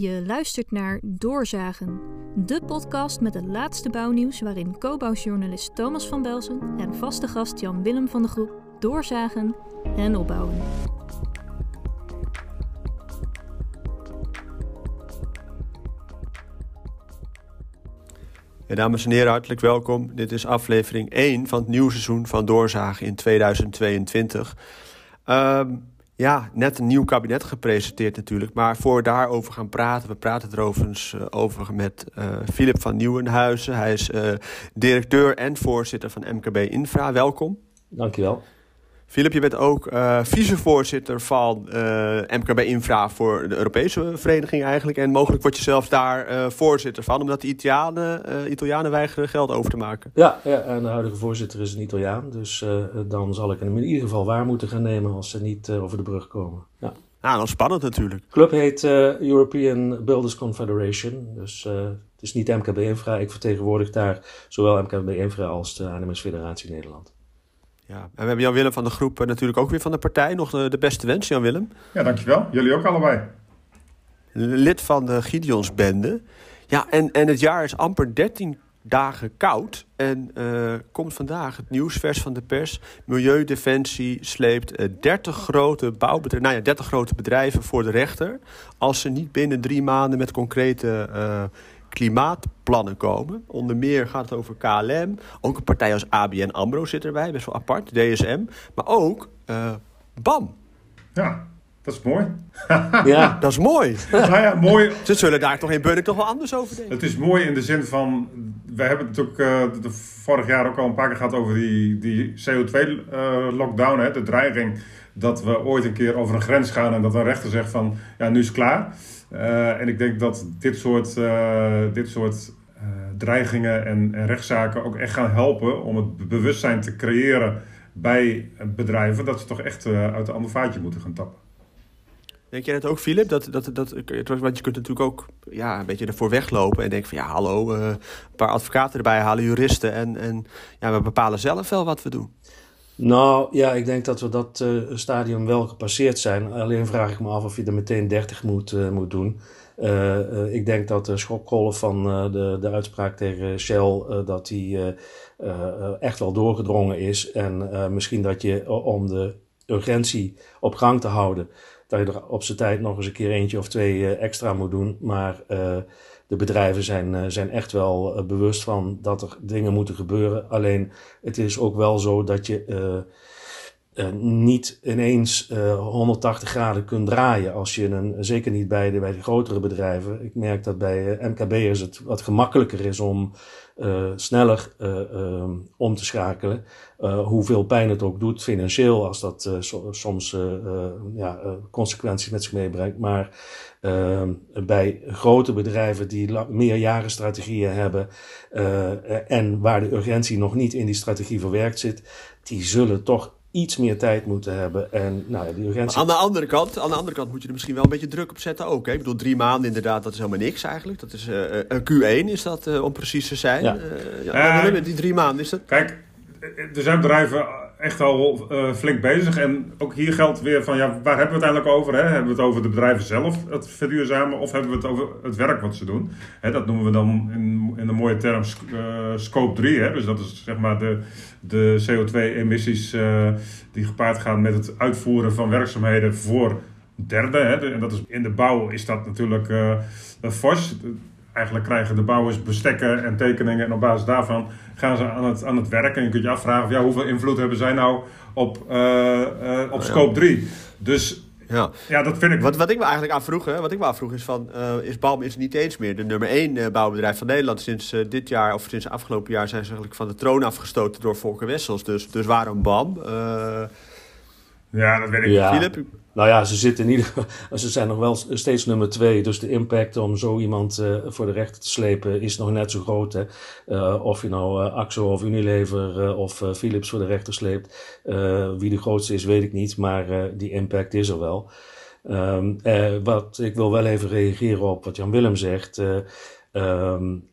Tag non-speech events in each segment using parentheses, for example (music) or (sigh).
Je luistert naar Doorzagen, de podcast met het laatste bouwnieuws waarin co-bouwjournalist Thomas van Belzen en vaste gast Jan Willem van de Groep doorzagen en opbouwen. Ja, dames en heren, hartelijk welkom. Dit is aflevering 1 van het nieuwe seizoen van Doorzagen in 2022. Ehm, ja, net een nieuw kabinet gepresenteerd natuurlijk. Maar voor we daarover gaan praten, we praten er overigens uh, over met uh, van Nieuwenhuizen. Hij is uh, directeur en voorzitter van MKB Infra. Welkom. Dankjewel. Filip, je bent ook uh, vicevoorzitter van uh, MKB Infra voor de Europese vereniging eigenlijk. En mogelijk word je zelfs daar uh, voorzitter van, omdat de Italianen, Italianen weigeren geld over te maken. Ja, ja, en de huidige voorzitter is een Italiaan. Dus dan zal ik hem in ieder geval waar moeten gaan nemen als ze niet over de brug komen. Ja. Nou, dan spannend natuurlijk. De club heet European Builders Confederation. Dus het is niet MKB Infra. Ik vertegenwoordig daar zowel MKB Infra als de ANMS Federatie Nederland. Ja, en we hebben Jan-Willem van de groep natuurlijk ook weer van de partij. Nog de, de beste wens, Jan-Willem. Ja, dankjewel. Jullie ook allebei. Lid van de Gideonsbende. Ja, en, en het jaar is amper 13 dagen koud. En uh, komt vandaag het nieuwsvers van de pers. Milieudefensie sleept uh, 30 grote bouwbedrijven, nou ja, 30 grote bedrijven voor de rechter. Als ze niet binnen drie maanden met concrete uh, klimaatplannen komen. Onder meer gaat het over KLM. Ook een partij als ABN AMRO zit erbij, best wel apart. DSM. Maar ook uh, BAM. Ja, dat is mooi. (laughs) ja, dat is mooi. nou ja, mooi. Ze zullen daar toch in Bunnik toch wel anders over denken. Het is mooi in de zin van... We hebben het ook uh, de, vorig jaar ook al een paar keer gehad over die, die CO2-lockdown. Uh, de dreiging dat we ooit een keer over een grens gaan... en dat een rechter zegt van, ja, nu is het klaar. Uh, en ik denk dat dit soort, uh, dit soort uh, dreigingen en, en, rechtszaken ook echt gaan helpen om het bewustzijn te creëren bij bedrijven dat ze toch echt uit de ander vaatje moeten gaan tappen. Denk jij dat ook, Philip? Dat, dat, dat, want je kunt natuurlijk ook ja, een beetje ervoor weglopen en denken van ja, hallo, een paar advocaten erbij halen, juristen en, en ja, we bepalen zelf wel wat we doen. Nou ja, ik denk dat we dat uh, stadium wel gepasseerd zijn. Alleen vraag ik me af of je er meteen 30 moet, uh, moet doen. Uh, ik denk dat de schokgolf van de, de uitspraak tegen Shell dat die echt wel doorgedrongen is. En misschien dat je om de urgentie op gang te houden, dat je er op zijn tijd nog eens een keer eentje of twee extra moet doen. Maar de bedrijven zijn, zijn echt wel bewust van dat er dingen moeten gebeuren. Alleen het is ook wel zo dat je uh, uh, niet ineens uh, 180 graden kunt draaien. Als je een, zeker niet bij de, bij de grotere bedrijven. Ik merk dat bij MKB'ers het wat gemakkelijker is om sneller om te schakelen. hoeveel pijn het ook doet financieel als dat so, soms ja, consequenties met zich meebrengt. Maar uh, bij grote bedrijven die meerjarenstrategieën hebben uh, en waar de urgentie nog niet in die strategie verwerkt zit, die zullen toch iets meer tijd moeten hebben. En, nou ja, die urgentie... aan, de andere kant, aan de andere kant moet je er misschien wel een beetje druk op zetten ook. Hè? Ik bedoel, drie maanden inderdaad, dat is helemaal niks eigenlijk. Dat is uh, een Q1 is dat, uh, om precies te zijn. Ja. Uh, ja, die drie maanden is dat... Kijk, er zijn bedrijven echt al uh, flink bezig. En ook hier geldt weer van, ja, waar hebben we het eigenlijk over? Hè? Hebben we het over de bedrijven zelf, het verduurzamen, of hebben we het over het werk wat ze doen? Hè, dat noemen we dan in, in de mooie term uh, scope 3. Hè? Dus dat is zeg maar de, de CO2-emissies uh, die gepaard gaan met het uitvoeren van werkzaamheden voor derden. Hè? En dat is, in de bouw is dat natuurlijk fors eigenlijk krijgen de bouwers bestekken en tekeningen. En op basis daarvan gaan ze aan het, aan het werk. En je kunt je afvragen, ja, hoeveel invloed hebben zij nou op, uh, uh, op scope 3? Dus ja. ja, dat vind ik... Wat, wat ik me eigenlijk afvroeg, hè, wat ik me afvroeg is van... Uh, is Balm is niet eens meer de nummer 1 bouwbedrijf van Nederland. Sinds dit jaar, of sinds afgelopen jaar... zijn ze eigenlijk van de troon afgestoten door Volker Wessels. Dus, dus waarom Balm? Ja, dat weet ik ja. Philip? Nou ja, ze zitten in ieder geval, (laughs) ze zijn nog wel steeds nummer twee. Dus de impact om zo iemand uh, voor de rechter te slepen is nog net zo groot. Hè? Uh, of je nou uh, Axo of Unilever of Philips voor de rechter sleept. wie de grootste is, weet ik niet. Maar die impact is er wel. Um, wat, ik wil wel even reageren op wat Jan Willem zegt. Um,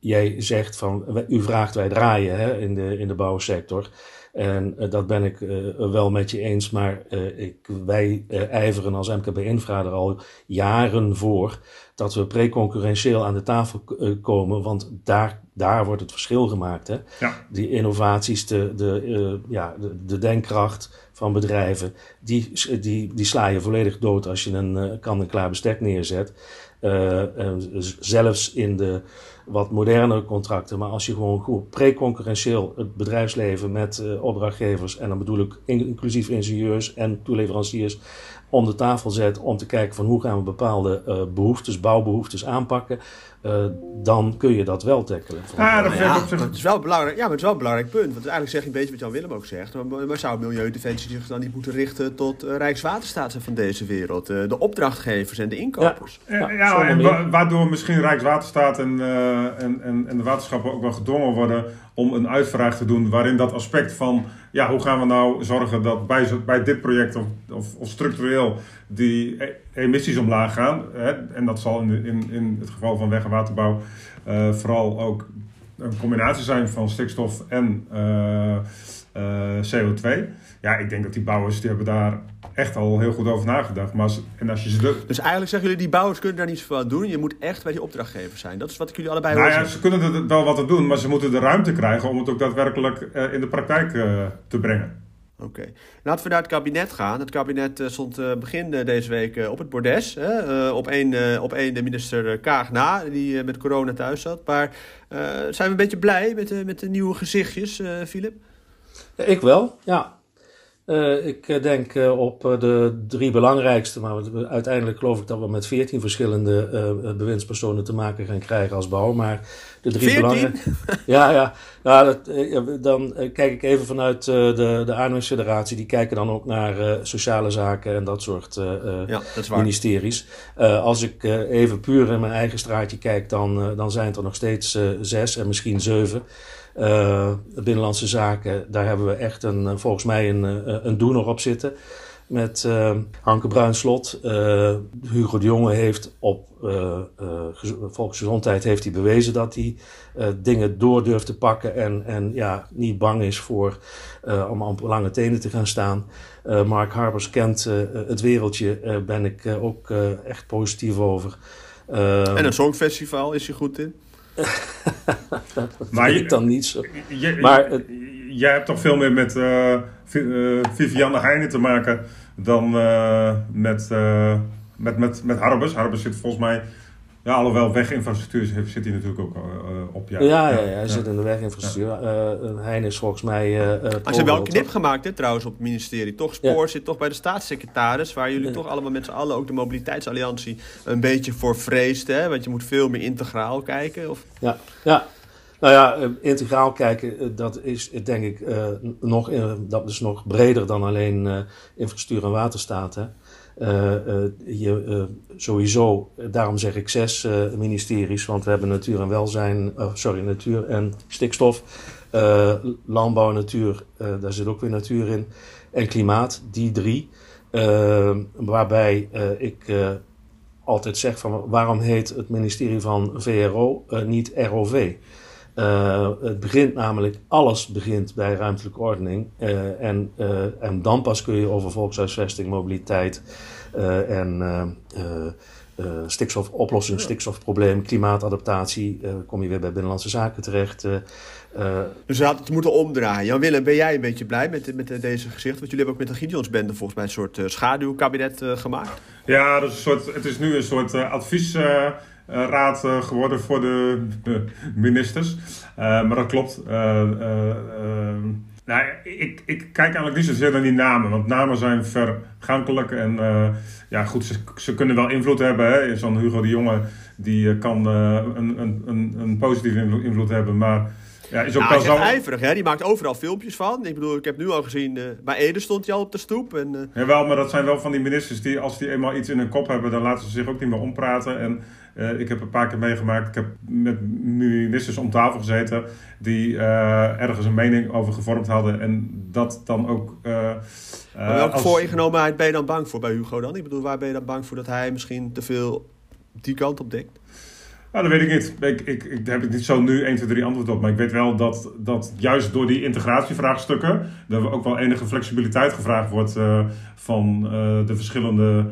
jij zegt van, u vraagt wij draaien hè, in, de, in de bouwsector. En dat ben ik wel met je eens, maar ik, wij ijveren als MKB Infra er al jaren voor dat we preconcurrentieel aan de tafel komen, want daar, daar wordt het verschil gemaakt. Hè? Ja. Die innovaties, de, de, ja, de, de denkkracht van bedrijven, die, die, die sla je volledig dood als je een kan-en-klaar bestek neerzet. Uh, zelfs in de wat modernere contracten. Maar als je gewoon goed preconcurrentieel het bedrijfsleven met uh, opdrachtgevers, en dan bedoel ik inclusief ingenieurs en toeleveranciers, om de tafel zet om te kijken van hoe gaan we bepaalde uh, behoeftes, bouwbehoeftes aanpakken. Uh, dan kun je dat wel tackelen. Ah, dat, ja, het is wel belangrijk. Ja, maar het is wel een belangrijk punt. Want eigenlijk zeg je een beetje wat Jan Willem ook zegt. Maar, maar zou Milieudefensie zich dan niet moeten richten tot uh, Rijkswaterstaat van deze wereld? Uh, de opdrachtgevers en de inkopers. Ja, ja, ja en waardoor misschien Rijkswaterstaat en, en, en, en de waterschappen ook wel gedwongen worden om een uitvraag te doen waarin dat aspect van ja, hoe gaan we nou zorgen dat bij, bij dit project of, of, structureel die e-, emissies omlaag gaan. Hè, en dat zal in, in, in het geval van weg- en waterbouw uh, vooral ook een combinatie zijn van stikstof en uh, uh, CO2. Ja, ik denk dat die bouwers die hebben daar echt al heel goed over nagedacht. Maar als, en als je ze Dus eigenlijk zeggen jullie, die bouwers kunnen daar niets van doen. Je moet echt bij die opdrachtgever zijn. Dat is wat ik jullie allebei nou ja, ze kunnen er wel wat aan doen, maar ze moeten de ruimte krijgen om het ook daadwerkelijk uh, in de praktijk uh, te brengen. Oké. Okay. Laten we naar het kabinet gaan. Het kabinet uh, stond uh, begin uh, deze week op het bordes. Hè? op één op één de minister Kaag na, die met corona thuis zat. Maar zijn we een beetje blij met, met de nieuwe gezichtjes, Filip? ik wel, ja. Uh, ik eh, denk uh, op de drie belangrijkste, maar uiteindelijk geloof ik dat we met veertien verschillende bewindspersonen te maken gaan krijgen als bouw. Maar de drie belangrijkste. (laughs) Ja, ja. Nou, dat, dan kijk ik even vanuit de, de. Die kijken dan ook naar sociale zaken en dat soort ja, dat ministeries. als ik even puur in mijn eigen straatje kijk, dan, dan zijn het er nog steeds zes en misschien zeven. Uh, binnenlandse zaken, daar hebben we echt een, eh, volgens mij een, eh, een doener op zitten. Met uh, Hanke Bruinslot. Uh, Hugo de Jonge heeft op volksgezondheid heeft hij bewezen dat hij dingen door durft te pakken. En, en ja, niet bang is voor, om op lange tenen te gaan staan. Mark Harbers kent het wereldje, ben ik ook echt positief over. en het Songfestival is hij goed in? Dat (laughs) maar je, dan niet zo. Je, maar jij hebt toch veel meer met uh, Vivianne Heijnen te maken dan uh, met, uh, met, met, met Harbers. Harbers zit volgens mij ja, alhoewel weginfrastructuur zit hij natuurlijk ook uh, op. Ja, ja, ja, ja hij zit in de weginfrastructuur. Ja. Uh, Hein is volgens mij. Uh, uh, Hij heeft wel knip gemaakt, hè, trouwens, op het ministerie. Toch, Spoor zit toch bij de staatssecretaris, waar jullie toch allemaal met z'n allen ook de mobiliteitsalliantie een beetje voor vreesden. Hè? Want je moet veel meer integraal kijken. Of... Ja, ja. Nou ja, integraal kijken, dat is denk ik nog, dat is nog breder dan alleen infrastructuur en waterstaat. Hè. Uh, je, uh, sowieso, daarom zeg ik zes ministeries, want we hebben natuur en welzijn, sorry, natuur en stikstof, landbouw natuur, daar zit ook weer natuur in, en klimaat, die drie. waarbij ik altijd zeg van waarom heet het ministerie van VRO niet ROV? Uh, het begint namelijk, alles begint bij ruimtelijke ordening. Uh, en, uh, en dan pas kun je over volkshuisvesting, mobiliteit en stikstof, oplossing, stikstofprobleem, klimaatadaptatie, kom je weer bij binnenlandse zaken terecht. dus we hadden het moeten omdraaien. Jan Willem, ben jij een beetje blij met, met deze gezichten? Want jullie hebben ook met de Gideonsbende volgens mij een soort schaduwkabinet gemaakt. Ja, dat is een soort, het is nu een soort advies eh, raad eh, geworden voor de, ministers. Eh, maar dat klopt. Nou, ik, ik kijk eigenlijk niet zozeer naar die namen, want namen zijn vergankelijk en ja, goed, ze, ze, kunnen wel invloed hebben. Zo'n Hugo de Jonge die kan een, een, een, een positieve invloed hebben, maar ja, is ook nou, wel zo... ijverig, hè? Die maakt overal filmpjes van. Ik bedoel, ik heb nu al gezien, uh, bij Ede stond hij al op de stoep. En, uh... Jawel, maar dat zijn wel van die ministers die, als die eenmaal iets in hun kop hebben, dan laten ze zich ook niet meer ompraten. En uh, ik heb een paar keer meegemaakt, ik heb met ministers om tafel gezeten die ergens een mening over gevormd hadden. En dat dan ook... maar welke als... vooringenomenheid ben je dan bang voor bij Hugo dan? Ik bedoel, waar ben je dan bang voor dat hij misschien te veel die kant op dekt? Nou, dat weet ik niet. Ik, ik, ik daar heb ik niet zo nu 1, 2, 3 antwoord op. Maar ik weet wel dat, dat juist door die integratievraagstukken... er ook wel enige flexibiliteit gevraagd wordt uh, van uh, de verschillende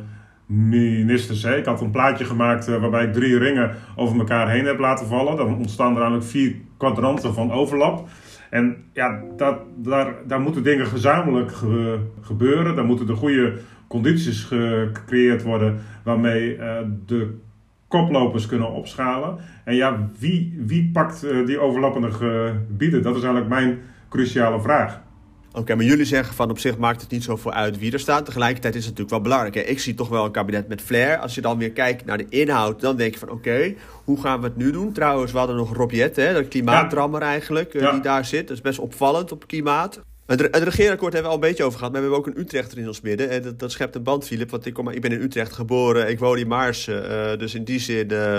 ministers. Hè. Ik had een plaatje gemaakt uh, waarbij ik drie ringen over elkaar heen heb laten vallen. Dan ontstaan er eigenlijk vier kwadranten van overlap. En ja, dat, daar, daar moeten dingen gezamenlijk ge, gebeuren. Daar moeten de goede condities gecreëerd worden waarmee uh, de koplopers kunnen opschalen. En ja, wie, wie pakt uh, die overlappende gebieden? Dat is eigenlijk mijn cruciale vraag. Oké, maar jullie zeggen van op zich maakt het niet zoveel uit wie er staat. Tegelijkertijd is het natuurlijk wel belangrijk. Hè? Ik zie toch wel een kabinet met flair. Als je dan weer kijkt naar de inhoud, dan denk je van oké, hoe gaan we het nu doen? Trouwens, we hadden nog Robiet, hè, de klimaatrammer eigenlijk, ja. die daar zit. Dat is best opvallend op klimaat. Het, het regeerakkoord hebben we al een beetje over gehad, maar we hebben ook een Utrechter in ons midden. En dat, dat schept een band, Filip, want ik, kom, ik ben in Utrecht geboren, ik woon in Maarsen. Uh, dus in die zin uh,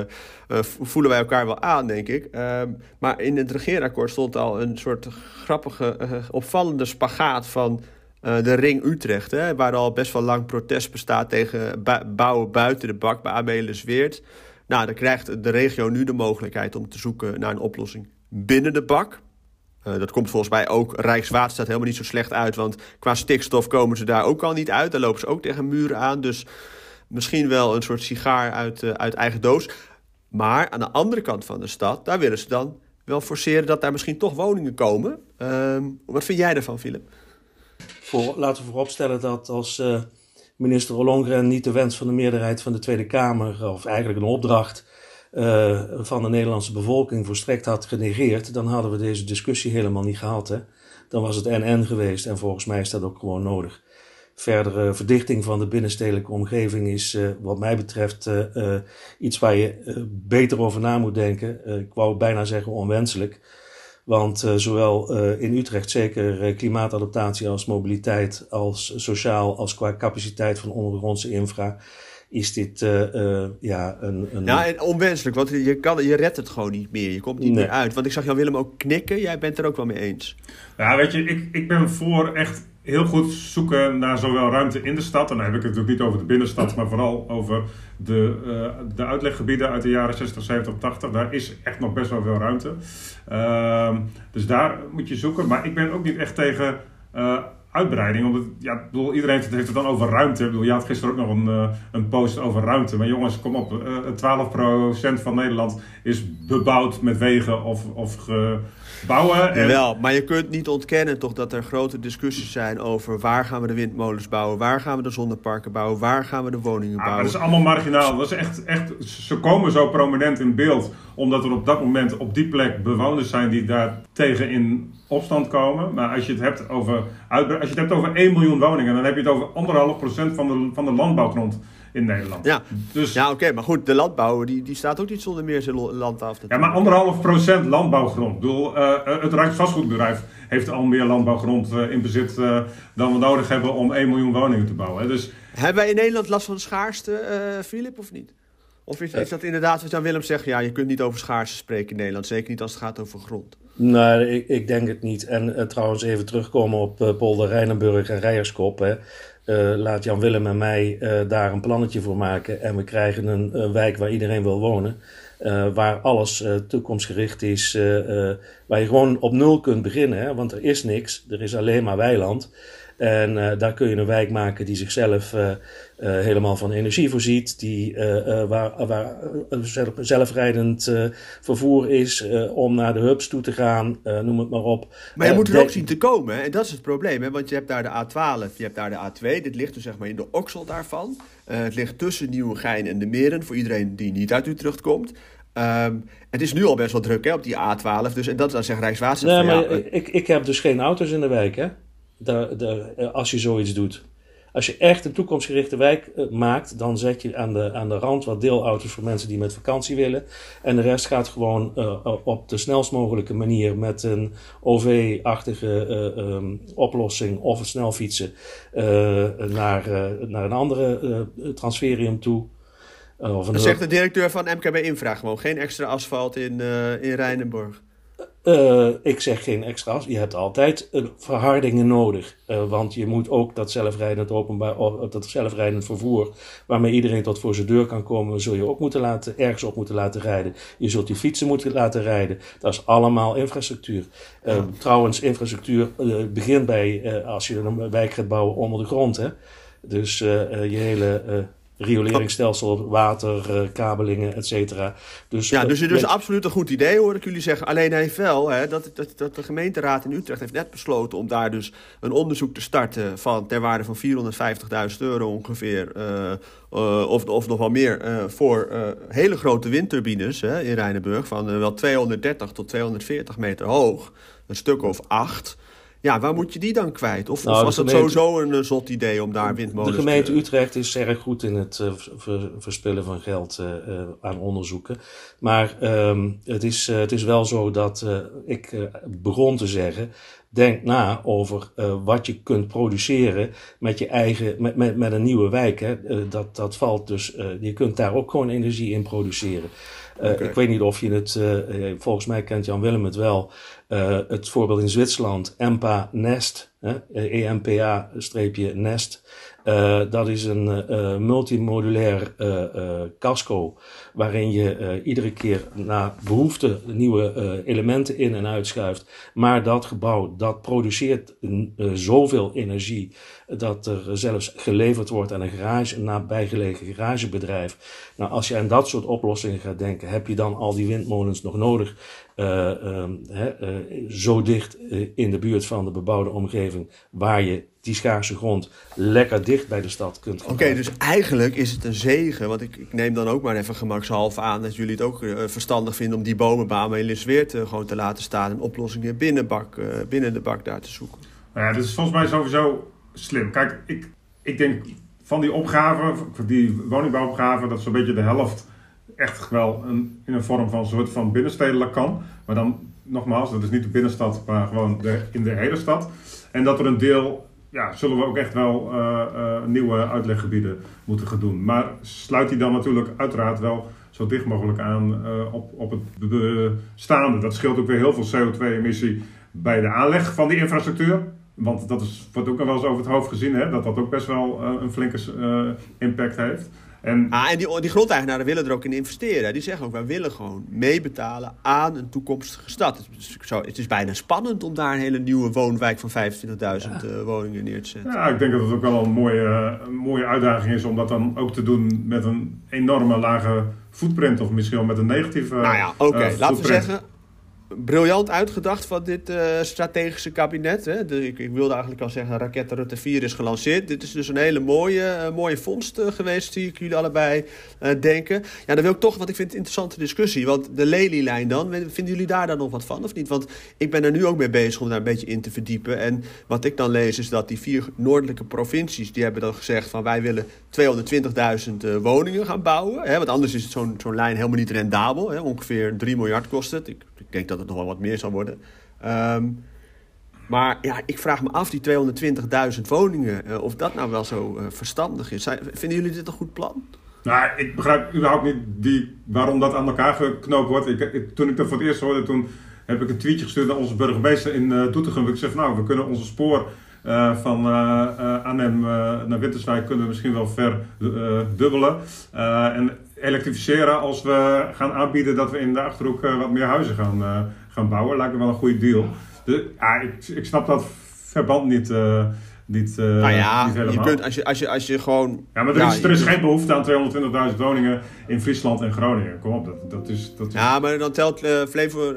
voelen wij elkaar wel aan, denk ik. Ehm, maar in het regeerakkoord stond al een soort grappige, opvallende spagaat van de ring Utrecht. Hè, waar al best wel lang protest bestaat tegen bouwen buiten de bak bij Amelis Weert. Nou, dan krijgt de regio nu de mogelijkheid om te zoeken naar een oplossing binnen de bak. Uh, dat komt volgens mij ook Rijkswaterstaat helemaal niet zo slecht uit. Want qua stikstof komen ze daar ook al niet uit. Daar lopen ze ook tegen muren aan. Dus misschien wel een soort sigaar uit, uh, uit eigen doos. Maar aan de andere kant van de stad, daar willen ze dan wel forceren dat daar misschien toch woningen komen. Uh, wat vind jij ervan, Philip? Voor, laten we vooropstellen dat als uh, minister Ollongren niet de wens van de meerderheid van de Tweede Kamer, of eigenlijk een opdracht uh, van de Nederlandse bevolking volstrekt had genegeerd, dan hadden we deze discussie helemaal niet gehad. Hè? Dan was het NN geweest en volgens mij is dat ook gewoon nodig. Verdere verdichting van de binnenstedelijke omgeving is, uh, wat mij betreft, uh, iets waar je beter over na moet denken. ik wou bijna zeggen onwenselijk. Want zowel in Utrecht zeker klimaatadaptatie als mobiliteit, als sociaal, als qua capaciteit van ondergrondse infra is dit uh, uh, ja, een, een... Ja, en onwenselijk, want je, kan, je redt het gewoon niet meer. Je komt niet nee. meer uit. Want ik zag jou Willem ook knikken. Jij bent er ook wel mee eens. Ja, weet je, ik, ik ben voor echt heel goed zoeken naar zowel ruimte in de stad. En dan heb ik het natuurlijk niet over de binnenstad, maar vooral over de, uh, de uitleggebieden uit de jaren 60, 70, 80. Daar is echt nog best wel veel ruimte. Uh, dus daar moet je zoeken. Maar ik ben ook niet echt tegen uitbreiding. Omdat, ja, bedoel, iedereen heeft het dan over ruimte. Ik bedoel, je had gisteren ook nog een, uh, een post over ruimte. Maar jongens, kom op. Uh, 12% van Nederland is bebouwd met wegen of, of gebouwen. En... Wel, maar je kunt niet ontkennen toch dat er grote discussies zijn over waar gaan we de windmolens bouwen, waar gaan we de zonneparken bouwen, waar gaan we de woningen bouwen. Ah, dat is allemaal marginaal. Dat is echt, echt, ze komen zo prominent in beeld omdat er op dat moment op die plek bewoners zijn die daar tegen in opstand komen. Maar als je het hebt over, als je het hebt over 1 miljoen woningen, dan heb je het over anderhalf procent van de, van de landbouwgrond in Nederland. Ja, dus, ja oké, maar goed, de landbouw die, die staat ook niet zonder meer zijn land af. Ja, maar anderhalf procent landbouwgrond. Ik bedoel, uh, het Rijksvastgoedbedrijf heeft al meer landbouwgrond uh, in bezit uh, dan we nodig hebben om 1 miljoen woningen te bouwen. Dus... Hebben wij in Nederland last van schaarste, Filip, of niet? Of is, is dat inderdaad wat Jan Willem zegt? Ja, je kunt niet over schaarste spreken in Nederland. Zeker niet als het gaat over grond. Nee, ik, ik denk het niet. En uh, trouwens even terugkomen op uh, Polder Rijnenburg en Rijerskop. Hè. Uh, laat Jan Willem en mij daar een plannetje voor maken. En we krijgen een wijk waar iedereen wil wonen. waar alles toekomstgericht is. waar je gewoon op nul kunt beginnen. Hè. Want er is niks. Er is alleen maar weiland. En uh, daar kun je een wijk maken die zichzelf uh, uh, helemaal van energie voorziet, die, waar, waar zelf, zelfrijdend vervoer is om naar de hubs toe te gaan, noem het maar op. Maar je moet er ook zien te komen, hè? en dat is het probleem, hè? want je hebt daar de A12, je hebt daar de A2, dit ligt dus zeg maar in de oksel daarvan. het ligt tussen Nieuwegein en de Meren, voor iedereen die niet uit Utrecht komt. Um, het is nu al best wel druk hè, op die A12, dus, en dat is dan zegt Rijkswaterstaat. Nee, maar ja, ik, ik heb dus geen auto's in de wijk, hè? De, als je zoiets doet. Als je echt een toekomstgerichte wijk uh, maakt, dan zet je aan de, aan de rand wat deelauto's voor mensen die met vakantie willen. En de rest gaat gewoon uh, op de snelst mogelijke manier met een OV-achtige uh, um, oplossing of het snelfietsen naar, naar een andere transferium toe. of een, dat zegt de directeur van MKB Infra gewoon. Geen extra asfalt in, in Rijnenborg. Uh, ik zeg geen extra's. Je hebt altijd uh, verhardingen nodig. Uh, want je moet ook dat zelfrijdend, openbaar, dat zelfrijdend vervoer, waarmee iedereen tot voor zijn deur kan komen, zul je ook moeten laten, ergens op moeten laten rijden. Je zult die fietsen moeten laten rijden. Dat is allemaal infrastructuur. Ja. Trouwens, infrastructuur begint bij als je een wijk gaat bouwen onder de grond. Hè? Dus je hele rioleringsstelsel, water, uh, kabelingen, et cetera. Dus, ja, dus het is absoluut een goed idee, hoor ik jullie zeggen. Alleen heeft wel, hè, dat, dat, dat de gemeenteraad in Utrecht heeft net besloten... om daar dus een onderzoek te starten van, ter waarde van 450.000 euro ongeveer... Uh, uh, of, of nog wel meer, voor hele grote windturbines hè, in Rijnenburg... van wel 230 tot 240 meter hoog, een stuk of acht... Ja, waar moet je die dan kwijt? Of, nou, was het sowieso een, zot idee om daar windmolens te... De gemeente Utrecht is erg goed in het uh, verspillen van geld uh, aan onderzoeken. Maar um, het, is, het is wel zo dat ik begon te zeggen... Denk na over wat je kunt produceren met je eigen, met, met, met een nieuwe wijk. Hè. dat, dat valt dus, je kunt daar ook gewoon energie in produceren. Uh, Ik weet niet of je het, uh, volgens mij kent Jan Willem het wel, het voorbeeld in Zwitserland, EMPA Nest, EMPA-Nest. Uh, dat is een multimodulair casco waarin je iedere keer naar behoefte nieuwe elementen in en uitschuift. Maar dat gebouw dat produceert zoveel energie dat er zelfs geleverd wordt aan een garage, een nabijgelegen garagebedrijf. Nou, als je aan dat soort oplossingen gaat denken, heb je dan al die windmolens nog nodig? Ehm, zo dicht in de buurt van de bebouwde omgeving waar je die schaarse grond lekker dicht bij de stad kunt Oké, dus eigenlijk is het een zegen. Want ik, ik, neem dan ook maar even gemakshalve aan dat jullie het ook uh, verstandig vinden om die bomenbaan bij Lisweert uh, gewoon te laten staan en oplossingen binnen, uh, binnen de bak daar te zoeken. Nou ja, dat is volgens mij sowieso slim. Kijk, ik, ik denk van die opgave, die woningbouwopgave, dat zo'n beetje de helft echt wel een, in een vorm van soort van binnenstedelijk kan. Maar dan nogmaals, dat is niet de binnenstad, maar gewoon de, in de hele stad. En dat er een deel ja, zullen we ook echt wel nieuwe uitleggebieden moeten gaan doen. Maar sluit die dan natuurlijk uiteraard wel zo dicht mogelijk aan uh, op, op het bestaande. Dat scheelt ook weer heel veel CO2-emissie bij de aanleg van die infrastructuur. Want dat is, wordt ook nog wel eens over het hoofd gezien, hè, dat dat ook best wel een flinke impact heeft. En, ah, en die, die grondeigenaren willen er ook in investeren. Die zeggen ook, wij willen gewoon meebetalen aan een toekomstige stad. Het is, zo, het is bijna spannend om daar een hele nieuwe woonwijk van 25.000 ja. uh, woningen neer te zetten. Ja, ik denk dat het ook wel een mooie, een mooie uitdaging is om dat dan ook te doen met een enorme lage footprint. Of misschien wel met een negatieve Nou ja, oké. Okay. Uh, Laten we zeggen, briljant uitgedacht van dit uh, strategische kabinet. Hè. Ik, ik, wilde eigenlijk al zeggen, raket Rutte 4 is gelanceerd. Dit is dus een hele mooie, uh, mooie vondst uh, geweest, die ik jullie allebei denken. Ja, dan wil ik toch, want ik vind het een interessante discussie. Want de Lely-lijn dan, vinden jullie daar dan nog wat van of niet? Want ik ben er nu ook mee bezig om daar een beetje in te verdiepen. En wat ik dan lees is dat die vier noordelijke provincies, die hebben dan gezegd van wij willen 220.000 woningen gaan bouwen. Hè, want anders is zo'n zo'n lijn helemaal niet rendabel. Hè. Ongeveer 3 miljard kost het. Ik, ik denk dat het nog wel wat meer zal worden. Um, maar ja, ik vraag me af, die 220.000 woningen, uh, of dat nou wel zo uh, verstandig is. Vinden jullie dit een goed plan? Nou, ik begrijp überhaupt niet die, waarom dat aan elkaar geknoopt wordt. Ik, toen ik dat voor het eerst hoorde, toen heb ik een tweetje gestuurd naar onze burgemeester in uh, Doetinchem. Ik zeg nou, we kunnen onze spoor van Arnhem naar Winterswijk kunnen we misschien wel verdubbelen. en elektrificeren als we gaan aanbieden dat we in de Achterhoek uh, wat meer huizen gaan, uh, gaan bouwen. Lijkt me wel een goede deal. Dus, ja, ik, ik snap dat verband niet, uh, niet, nou ja, niet helemaal. Je kunt, als, je, als, je, als je gewoon... Ja, maar er is, er is geen behoefte aan 220.000 woningen in Friesland en Groningen. Kom op, dat, dat, is, dat is... Ja, maar dan telt uh, Flevo,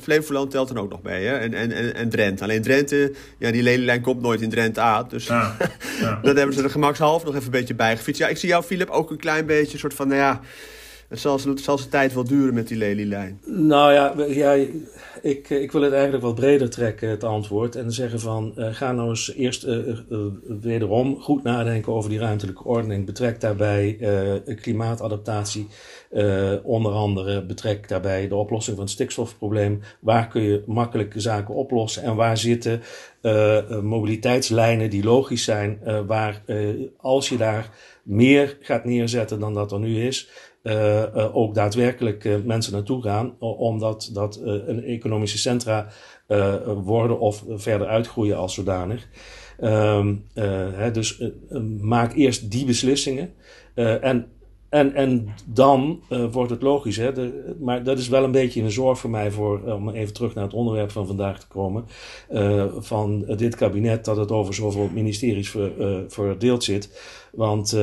Flevoland telt er ook nog bij. Hè? En, en, en, en Drenthe. Alleen Drenthe, ja, die lelielijn komt nooit in Drenthe aan. Dus ja, (laughs) ja. dat hebben ze er gemakshalve nog even een beetje bijgefietst. Ja, ik zie jou, Philip, ook een klein beetje soort van, nou ja... Het zal, zijn tijd wel duren met die lelielijn. Nou ja, ja ik, ik wil het eigenlijk wat breder trekken, het antwoord. En zeggen van, uh, ga nou eens eerst uh, wederom goed nadenken over die ruimtelijke ordening. Betrek daarbij klimaatadaptatie. onder andere betrek daarbij de oplossing van het stikstofprobleem. Waar kun je makkelijk zaken oplossen? En waar zitten mobiliteitslijnen die logisch zijn? waar als je daar meer gaat neerzetten dan dat er nu is ook daadwerkelijk mensen naartoe gaan, omdat dat een economische centra worden of verder uitgroeien als zodanig. Ehm, hè, dus maak eerst die beslissingen. en en, en dan uh, wordt het logisch. Hè? Maar dat is wel een beetje een zorg voor mij, voor, om even terug naar het onderwerp van vandaag te komen. Uh, van dit kabinet, dat het over zoveel ministeries ver, uh, verdeeld zit. Want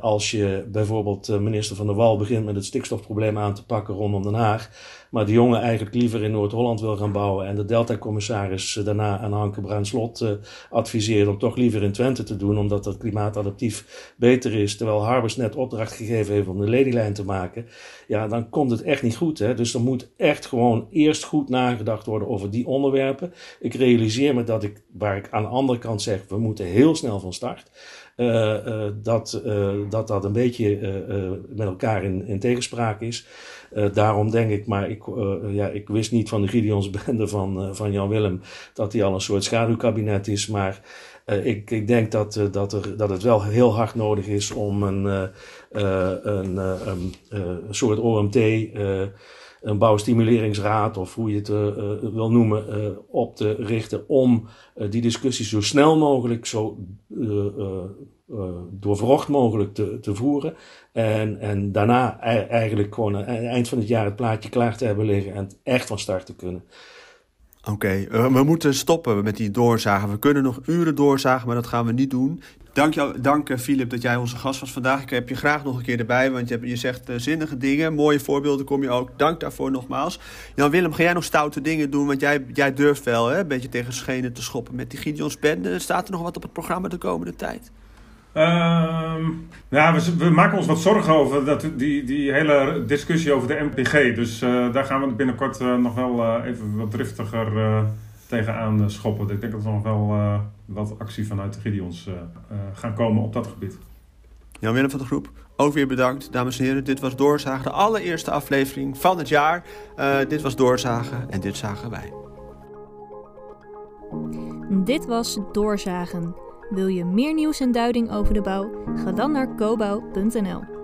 als je bijvoorbeeld minister Van der Wal begint met het stikstofprobleem aan te pakken rondom Den Haag maar de jongen eigenlijk liever in Noord-Holland wil gaan bouwen. En de Delta-commissaris daarna aan Hanke Bruinslot uh, adviseert om toch liever in Twente te doen, omdat dat klimaatadaptief beter is. Terwijl Harbers net opdracht gegeven heeft om de ledylijn te maken. Ja, dan komt het echt niet goed. Hè? Dus er moet echt gewoon eerst goed nagedacht worden over die onderwerpen. Ik realiseer me dat ik, waar ik aan de andere kant zeg, we moeten heel snel van start. Uh, uh, dat, uh, dat dat een beetje met elkaar in, in tegenspraak is. daarom denk ik, maar ik, ja, ik wist niet van de Gideonsbende (laughs) van, van Jan Willem dat hij al een soort schaduwkabinet is. Maar ik, ik denk dat, dat, er, dat het wel heel hard nodig is om een, een, een, een soort OMT een bouwstimuleringsraad of hoe je het uh, wil noemen, uh, op te richten om die discussie zo snel mogelijk, zo doorvrocht mogelijk te, te voeren. En, en daarna eigenlijk gewoon aan het eind van het jaar het plaatje klaar te hebben liggen en echt van start te kunnen. Oké, we moeten stoppen met die doorzagen. We kunnen nog uren doorzagen, maar dat gaan we niet doen. Dank, jou, dank Filip dat jij onze gast was vandaag. Ik heb je graag nog een keer erbij, want je, je zegt uh, zinnige dingen. Mooie voorbeelden kom je ook. Dank daarvoor nogmaals. Jan-Willem, ga jij nog stoute dingen doen? Want jij, jij durft wel hè, een beetje tegen schenen te schoppen met die Gideons Bende. Staat er nog wat op het programma de komende tijd? Ja, we, maken ons wat zorgen over dat, die, die hele discussie over de MPG. Dus daar gaan we binnenkort nog wel even wat driftiger tegenaan schoppen. Ik denk dat er nog wel wat actie vanuit de Gideons gaan komen op dat gebied. Jan Willem van de Groep, ook weer bedankt. Dames en heren, dit was Doorzagen, de allereerste aflevering van het jaar. dit was Doorzagen en dit zagen wij. Dit was Doorzagen. Wil je meer nieuws en duiding over de bouw? Ga dan naar cobouw.nl.